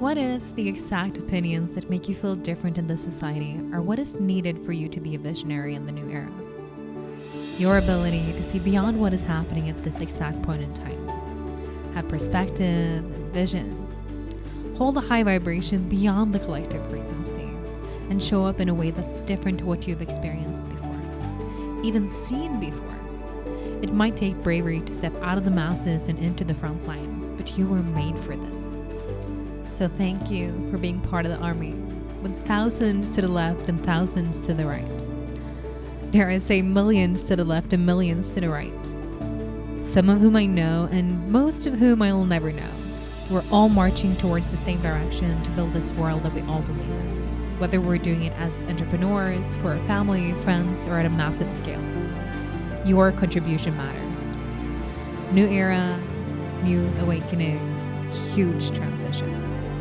What if the exact opinions that make you feel different in the society are what is needed for you to be a visionary in the new era? Your ability to see beyond what is happening at this exact point in time, have perspective and vision, hold a high vibration beyond the collective frequency, and show up in a way that's different to what you've experienced before, even seen before. It might take bravery to step out of the masses and into the front line, but you were made for this. So thank you for being part of the army, with thousands to the left and thousands to the right. Dare I say millions to the left and millions to the right. Some of whom I know, and most of whom I will never know. We're all marching towards the same direction to build this world that we all believe in, whether we're doing it as entrepreneurs, for our family, friends, or at a massive scale. Your contribution matters. New era, new awakening, huge transition.